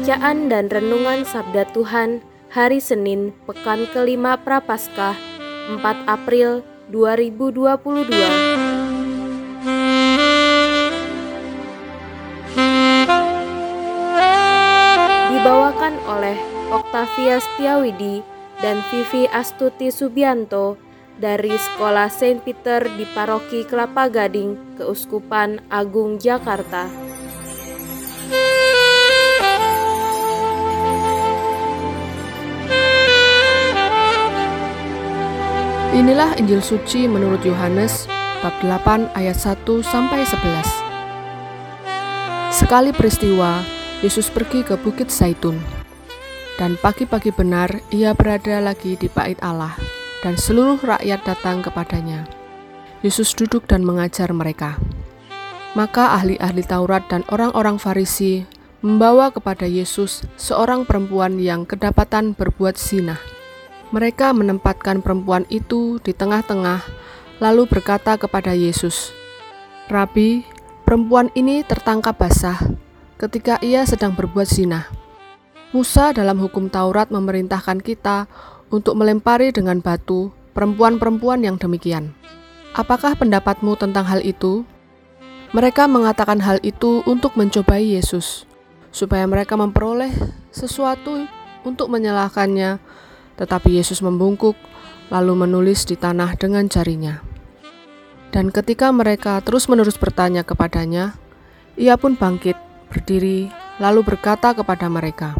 Bacaan dan Renungan Sabda Tuhan Hari Senin Pekan kelima Prapaskah 4 April 2022 Dibawakan oleh Octavia Setiawidi dan Vivi Astuti Subianto dari Sekolah Saint Peter di Paroki Kelapa Gading, Keuskupan Agung Jakarta. Inilah Injil suci menurut Yohanes bab 8 ayat 1 sampai 11. Sekali peristiwa, Yesus pergi ke Bukit Zaitun. Dan pagi-pagi benar ia berada lagi di bait Allah dan seluruh rakyat datang kepadanya. Yesus duduk dan mengajar mereka. Maka ahli-ahli Taurat dan orang-orang Farisi membawa kepada Yesus seorang perempuan yang kedapatan berbuat zina. Mereka menempatkan perempuan itu di tengah-tengah, lalu berkata kepada Yesus, "Rabi, perempuan ini tertangkap basah ketika ia sedang berbuat zina." Musa dalam hukum Taurat memerintahkan kita untuk melempari dengan batu perempuan-perempuan yang demikian. Apakah pendapatmu tentang hal itu? Mereka mengatakan hal itu untuk mencobai Yesus, supaya mereka memperoleh sesuatu untuk menyalahkannya tetapi Yesus membungkuk, lalu menulis di tanah dengan jarinya. Dan ketika mereka terus-menerus bertanya kepadanya, ia pun bangkit, berdiri, lalu berkata kepada mereka,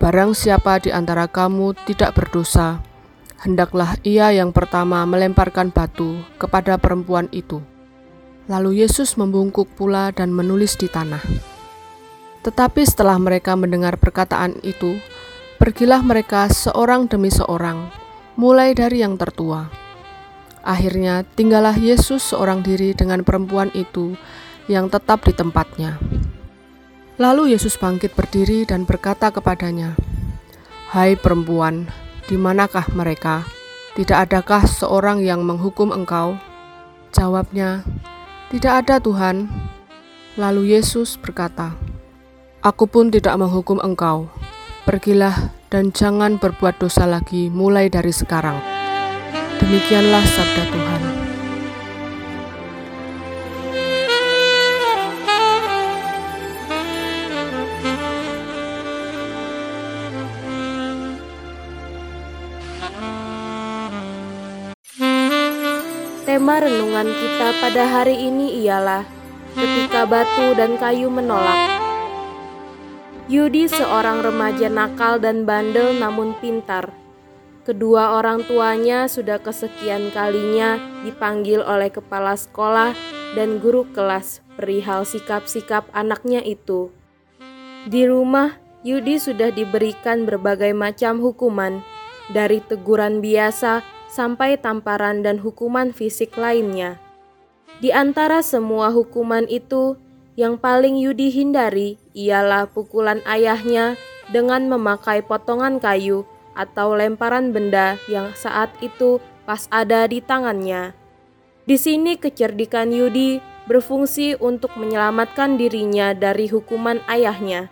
Barang siapa di antara kamu tidak berdosa, hendaklah ia yang pertama melemparkan batu kepada perempuan itu. Lalu Yesus membungkuk pula dan menulis di tanah. Tetapi setelah mereka mendengar perkataan itu, Pergilah mereka seorang demi seorang, mulai dari yang tertua. Akhirnya tinggallah Yesus seorang diri dengan perempuan itu yang tetap di tempatnya. Lalu Yesus bangkit berdiri dan berkata kepadanya, "Hai perempuan, di manakah mereka? Tidak adakah seorang yang menghukum engkau?" Jawabnya, "Tidak ada, Tuhan." Lalu Yesus berkata, "Aku pun tidak menghukum engkau. Pergilah dan jangan berbuat dosa lagi mulai dari sekarang. Demikianlah sabda Tuhan. Tema renungan kita pada hari ini ialah ketika batu dan kayu menolak. Yudi seorang remaja nakal dan bandel namun pintar. Kedua orang tuanya sudah kesekian kalinya dipanggil oleh kepala sekolah dan guru kelas perihal sikap-sikap anaknya itu. Di rumah, Yudi sudah diberikan berbagai macam hukuman, dari teguran biasa sampai tamparan dan hukuman fisik lainnya. Di antara semua hukuman itu, yang paling Yudi hindari ialah pukulan ayahnya dengan memakai potongan kayu atau lemparan benda yang saat itu pas ada di tangannya. Di sini kecerdikan Yudi berfungsi untuk menyelamatkan dirinya dari hukuman ayahnya.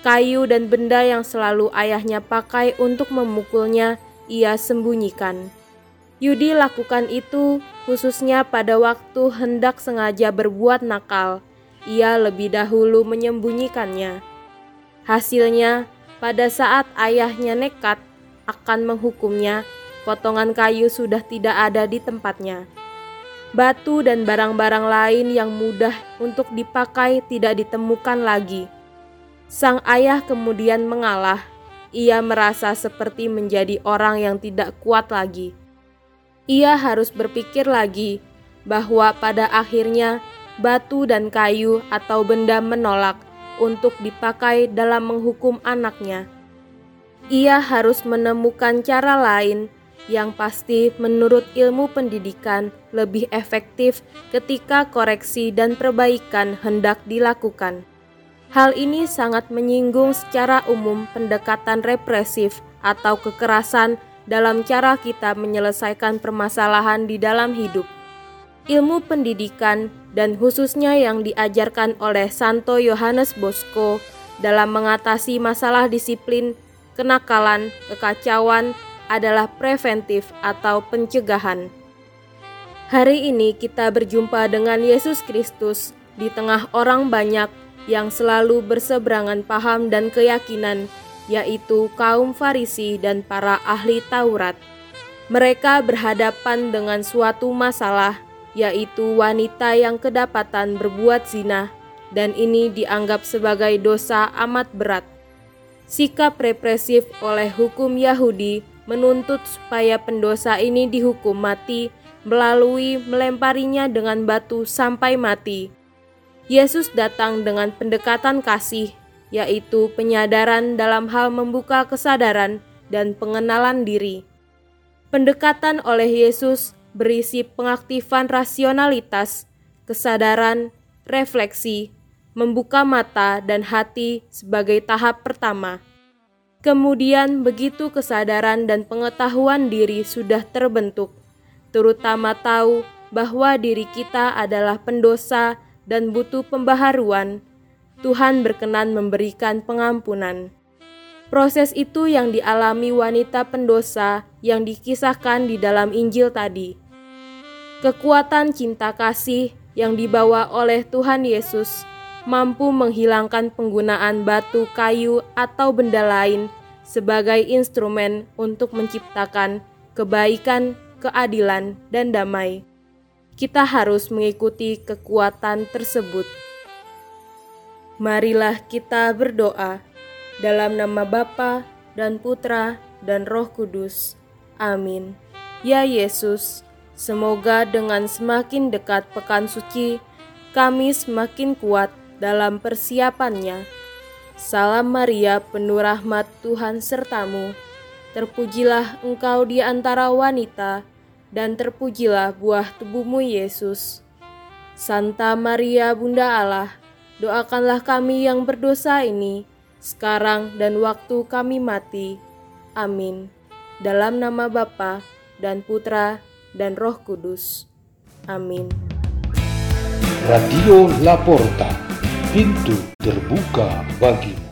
Kayu dan benda yang selalu ayahnya pakai untuk memukulnya, ia sembunyikan. Yudi lakukan itu khususnya pada waktu hendak sengaja berbuat nakal ia lebih dahulu menyembunyikannya. Hasilnya, pada saat ayahnya nekat akan menghukumnya, potongan kayu sudah tidak ada di tempatnya. Batu dan barang-barang lain yang mudah untuk dipakai tidak ditemukan lagi. Sang ayah kemudian mengalah. Ia merasa seperti menjadi orang yang tidak kuat lagi. Ia harus berpikir lagi bahwa pada akhirnya batu dan kayu atau benda menolak untuk dipakai dalam menghukum anaknya. Ia harus menemukan cara lain yang pasti menurut ilmu pendidikan lebih efektif ketika koreksi dan perbaikan hendak dilakukan. Hal ini sangat menyinggung secara umum pendekatan represif atau kekerasan dalam cara kita menyelesaikan permasalahan di dalam hidup. Ilmu pendidikan dan khususnya yang diajarkan oleh Santo Yohanes Bosco dalam mengatasi masalah disiplin, kenakalan, kekacauan, adalah preventif atau pencegahan. Hari ini kita berjumpa dengan Yesus Kristus di tengah orang banyak yang selalu berseberangan paham dan keyakinan, yaitu kaum Farisi dan para ahli Taurat. Mereka berhadapan dengan suatu masalah, yaitu wanita yang kedapatan berbuat zina, dan ini dianggap sebagai dosa amat berat. Sikap represif oleh hukum Yahudi menuntut supaya pendosa ini dihukum mati melalui melemparinya dengan batu sampai mati. Yesus datang dengan pendekatan kasih, yaitu penyadaran dalam hal membuka kesadaran dan pengenalan diri. Pendekatan oleh Yesus berisi pengaktifan rasionalitas, kesadaran, refleksi, membuka mata dan hati sebagai tahap pertama. Kemudian, begitu kesadaran dan pengetahuan diri sudah terbentuk, terutama tahu bahwa diri kita adalah pendosa dan butuh pembaharuan, Tuhan berkenan memberikan pengampunan. Proses itu yang dialami wanita pendosa yang dikisahkan di dalam Injil tadi. Kekuatan cinta kasih yang dibawa oleh Tuhan Yesus mampu menghilangkan penggunaan batu, kayu, atau benda lain sebagai instrumen untuk menciptakan kebaikan, keadilan, dan damai. Kita harus mengikuti kekuatan tersebut. Marilah kita berdoa dalam nama Bapa dan Putra dan Roh Kudus. Amin. Ya Yesus, semoga dengan semakin dekat pekan suci, kami semakin kuat dalam persiapannya. Salam Maria, penuh rahmat Tuhan sertamu. Terpujilah engkau di antara wanita, dan terpujilah buah tubuhmu Yesus. Santa Maria, Bunda Allah, doakanlah kami yang berdosa ini, sekarang dan waktu kami mati. Amin. Dalam nama Bapa dan Putra dan Roh Kudus. Amin. Radio Laporta, pintu terbuka bagimu.